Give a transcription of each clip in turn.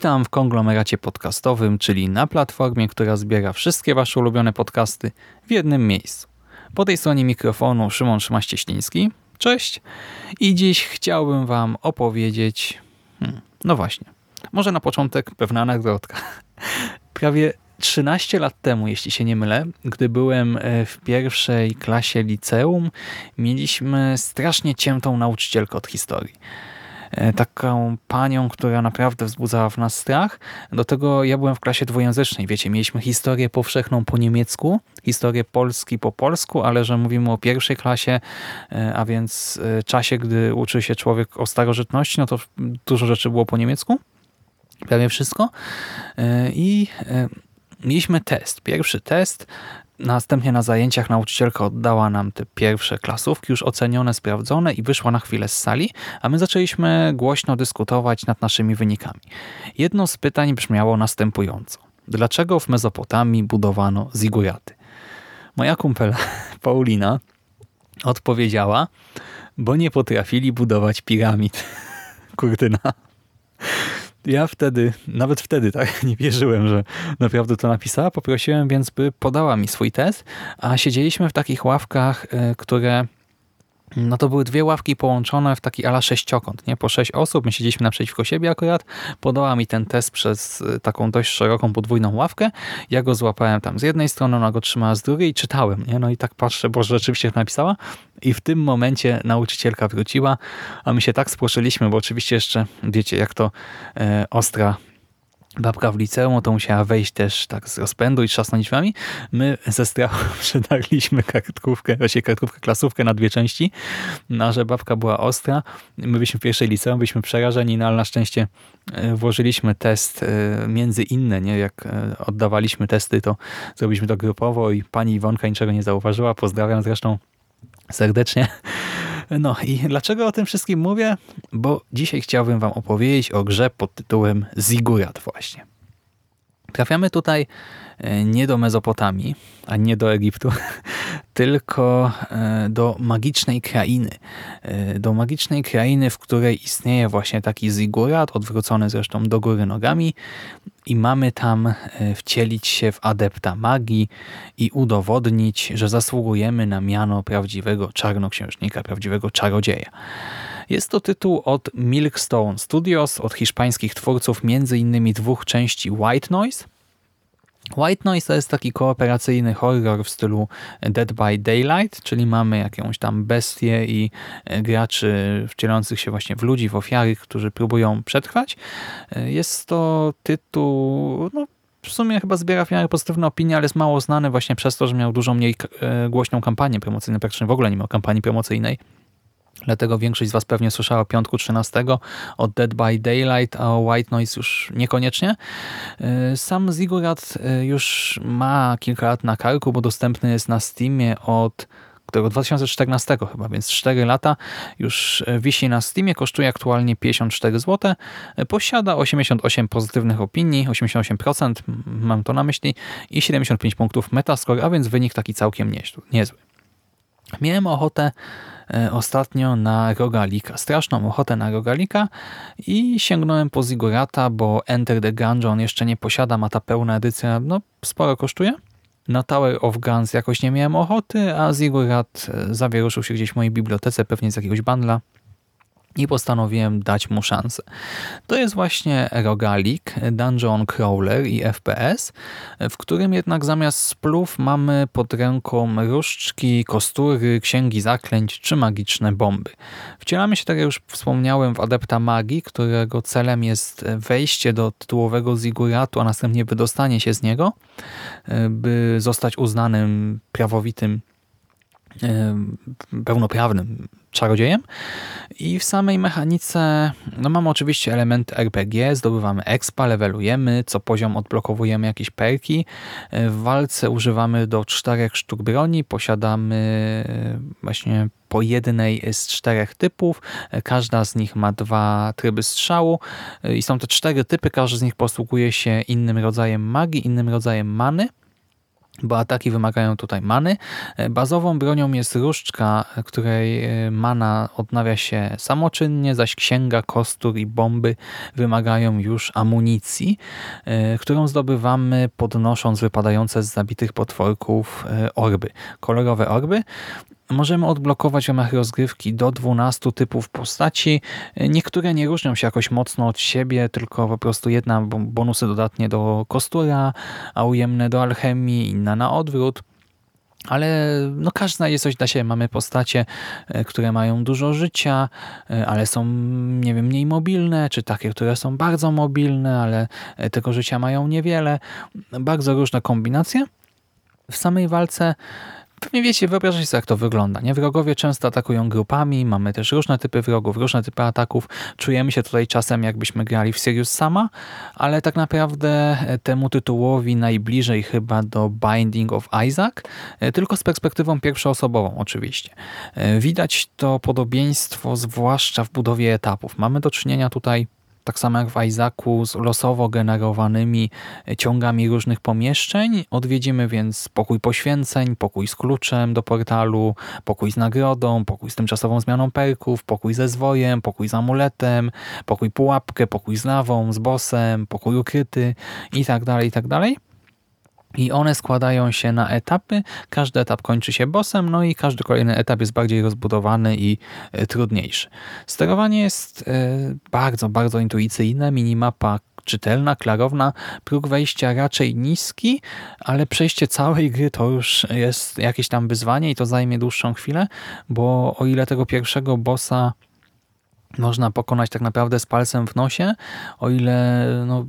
Witam w konglomeracie podcastowym, czyli na platformie, która zbiera wszystkie Wasze ulubione podcasty w jednym miejscu. Po tej stronie mikrofonu Szymon Szymaś-Cieśliński. Cześć. I dziś chciałbym Wam opowiedzieć... Hmm, no właśnie. Może na początek pewna anegdotka. Prawie 13 lat temu, jeśli się nie mylę, gdy byłem e, w pierwszej klasie liceum, mieliśmy strasznie ciętą nauczycielkę od historii. E, taką panią, która naprawdę wzbudzała w nas strach. Do tego ja byłem w klasie dwujęzycznej. Wiecie, mieliśmy historię powszechną po niemiecku, historię Polski po polsku, ale że mówimy o pierwszej klasie, e, a więc e, czasie, gdy uczy się człowiek o starożytności, no to dużo rzeczy było po niemiecku. Prawie wszystko. I mieliśmy test. Pierwszy test Następnie na zajęciach nauczycielka oddała nam te pierwsze klasówki, już ocenione, sprawdzone i wyszła na chwilę z sali, a my zaczęliśmy głośno dyskutować nad naszymi wynikami. Jedno z pytań brzmiało następująco. Dlaczego w Mezopotamii budowano ziguraty? Moja kumpela Paulina odpowiedziała, bo nie potrafili budować piramid. Kurtyna ja wtedy, nawet wtedy tak nie wierzyłem, że naprawdę to napisała. Poprosiłem więc, by podała mi swój test, a siedzieliśmy w takich ławkach, e, które no to były dwie ławki połączone w taki ala sześciokąt, nie? Po sześć osób, my siedzieliśmy naprzeciwko siebie akurat, podała mi ten test przez y, taką dość szeroką podwójną ławkę, ja go złapałem tam z jednej strony, ona go trzymała z drugiej i czytałem, nie? No i tak patrzę, bo rzeczywiście napisała i w tym momencie nauczycielka wróciła, a my się tak spłoszyliśmy, bo oczywiście jeszcze, wiecie, jak to e, ostra babka w liceum, to musiała wejść też tak z rozpędu i trzasnąć drzwiami. My ze strachu przedarliśmy kartkówkę, właśnie kartkówkę, klasówkę na dwie części, no, że babka była ostra. My byliśmy w pierwszej liceum, byliśmy przerażeni, no ale na szczęście e, włożyliśmy test e, między inne, nie? Jak e, oddawaliśmy testy, to zrobiliśmy to grupowo i pani Iwonka niczego nie zauważyła. Pozdrawiam zresztą serdecznie. No i dlaczego o tym wszystkim mówię? Bo dzisiaj chciałbym wam opowiedzieć o grze pod tytułem Zigurat właśnie. Trafiamy tutaj e, nie do Mezopotamii, a nie do Egiptu, tylko e, do magicznej krainy. E, do magicznej krainy, w której istnieje właśnie taki zigurat, odwrócony zresztą do góry nogami i mamy tam wcielić się w adepta magii i udowodnić, że zasługujemy na miano prawdziwego czarnoksiężnika, prawdziwego czarodzieja. Jest to tytuł od Milkstone Studios, od hiszpańskich twórców m.in. dwóch części White Noise. White Noise to jest taki kooperacyjny horror w stylu Dead by Daylight, czyli mamy jakąś tam bestię i e, graczy wcielających się właśnie w ludzi, w ofiary, którzy próbują przetrwać. E, jest to tytuł, no w sumie chyba zbiera w miarę pozytywne opinie, ale jest mało znany właśnie przez to, że miał dużo mniej e, głośną kampanię promocyjną, praktycznie w ogóle nie miał kampanii promocyjnej. Dlatego większość z Was pewnie słyszała piątku 13 od Dead by Daylight, a o White Noise już niekoniecznie. Y, sam Zigurat y, już ma kilka lat na karku, bo dostępny jest na Steamie od którego 2014 chyba, więc 4 lata już y, wisi na Steamie, kosztuje aktualnie 54 zł, posiada 88 pozytywnych opinii, 88% mam to na myśli i 75 punktów Metascore, a więc wynik taki całkiem niezły. Miałem ochotę ostatnio na rogalika. Straszną ochotę na rogalika i sięgnąłem po Zigurata, bo Enter the Gungeon jeszcze nie posiadam, a ta pełna edycja no, sporo kosztuje. Na Tower of Guns jakoś nie miałem ochoty, a Zigurat e, zawieruszył się gdzieś w mojej bibliotece, pewnie z jakiegoś bandla i postanowiłem dać mu szansę. To jest właśnie rogalik, dungeon crawler i FPS, w którym jednak zamiast splów mamy pod ręką różdżki, kostury, księgi zaklęć czy magiczne bomby. Wcielamy się, tak jak już wspomniałem, w adepta magii, którego celem jest wejście do tytułowego ziguratu, a następnie wydostanie się z niego, by zostać uznanym prawowitym pełnoprawnym czarodziejem. I w samej mechanice no mamy oczywiście elementy RPG, zdobywamy expa, levelujemy, co poziom odblokowujemy jakieś perki. W walce używamy do czterech sztuk broni, posiadamy właśnie po jednej z czterech typów. Każda z nich ma dwa tryby strzału i są te cztery typy, każdy z nich posługuje się innym rodzajem magii, innym rodzajem many bo ataki wymagają tutaj many. E, Bazową bronią jest różdżka, której e, mana odnawia się samoczynnie, zaś księga, kostur i bomby wymagają już amunicji, e, którą zdobywamy podnosząc wypadające z zabitych potworków e, orby. Kolorowe orby. Możemy odblokować w ramach rozgrywki do 12 typów postaci. Niektóre nie różnią się jakoś mocno od siebie, tylko po prostu jedna bo- bonusy dodatnie do kostura, a ujemne do alchemii, inna na odwrót. Ale no każda znajdzie coś dla siebie. Mamy postacie, e, które mają dużo życia, e, ale są, nie wiem, mniej mobilne, czy takie, które są bardzo mobilne, ale e, tego życia mają niewiele. Bardzo różne kombinacje. W samej walce Pewnie wiecie, wyobrażacie sobie, jak to wygląda. Nie? Wrogowie często atakują grupami, mamy też różne typy wrogów, różne typy ataków. Czujemy się tutaj czasem, jakbyśmy grali w Sirius sama, ale tak naprawdę e, temu tytułowi najbliżej chyba do Binding of Isaac, e, tylko z perspektywą pierwszoosobową oczywiście. E, Widać to podobieństwo zwłaszcza w budowie etapów. Mamy do czynienia tutaj tak samo jak w Isaacu, z losowo generowanymi ciągami różnych pomieszczeń. Odwiedzimy więc pokój poświęceń, pokój z kluczem do portalu, pokój z nagrodą, pokój z tymczasową zmianą perków, pokój ze zwojem, pokój z amuletem, pokój pułapkę, pokój z lawą, z bossem, pokój ukryty i tak dalej, i tak dalej. I one składają się na etapy. Każdy etap kończy się bossem, no i każdy kolejny etap jest bardziej rozbudowany i e, trudniejszy. Sterowanie jest e, bardzo, bardzo intuicyjne. Minimapa czytelna, klarowna. Próg wejścia raczej niski, ale przejście całej gry to już jest jakieś tam wyzwanie i to zajmie dłuższą chwilę, bo o ile tego pierwszego bossa można pokonać tak naprawdę z palcem w nosie, o ile no,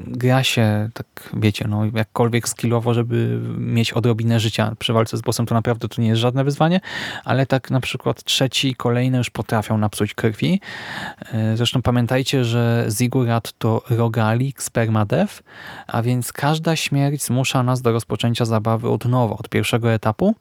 gra się, tak wiecie, no, jakkolwiek skillowo, żeby mieć odrobinę życia przy walce z bossem, to naprawdę to nie jest żadne wyzwanie, ale tak na przykład trzeci i kolejne już potrafią napsuć krwi. E, Zresztą pamiętajcie, że Zigurat to rogalik z a więc każda śmierć zmusza nas do rozpoczęcia zabawy od nowa, od pierwszego etapu,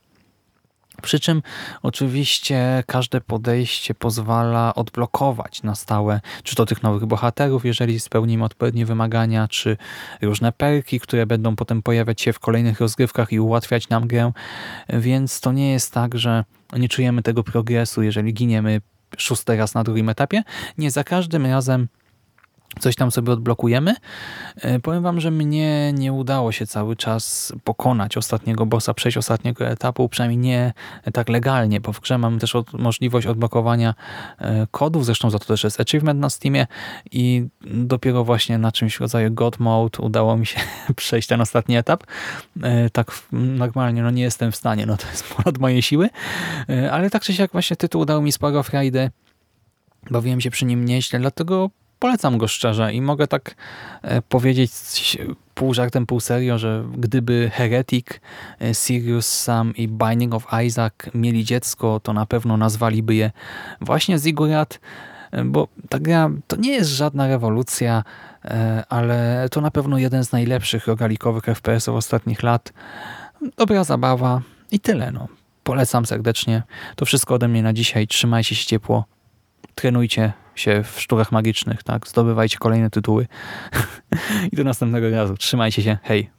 przy czym oczywiście każde podejście pozwala odblokować na stałe, czy to tych nowych bohaterów, jeżeli spełnimy odpowiednie wymagania, czy różne perki, które będą potem pojawiać się w kolejnych rozgrywkach i ułatwiać nam grę. Więc to nie jest tak, że nie czujemy tego progresu, jeżeli giniemy szósty raz na drugim etapie. Nie za każdym razem coś tam sobie odblokujemy. E, Powiem wam, że mnie nie udało się cały czas pokonać ostatniego bossa, przejść ostatniego etapu, przynajmniej nie tak legalnie, bo w grze mam też od, możliwość odblokowania e, kodów, zresztą za to też jest achievement na Steamie i dopiero właśnie na czymś w rodzaju God Mode udało mi się przejść ten ostatni etap. E, Tak normalnie no nie jestem w stanie, no to jest ponad moje siły, ale tak czy siak właśnie tytuł dał mi sporo frajdy. Bawiłem się przy nim nieźle, dlatego polecam go szczerze i mogę tak e, powiedzieć pół żartem, pół serio, że gdyby Heretic, e, Sirius Sam i Binding of Isaac mieli dziecko, to na pewno nazwaliby je właśnie Zigurat, e, bo ta gra to nie jest żadna rewolucja, ale to na pewno jeden z najlepszych rogalikowych FPS-ów ostatnich lat. Dobra zabawa i tyle. No. Polecam serdecznie. To wszystko ode mnie na dzisiaj. Trzymajcie się ciepło trenujcie się w sztukach magicznych, tak? Zdobywajcie kolejne tytuły. I do następnego razu. Trzymajcie się. Hej.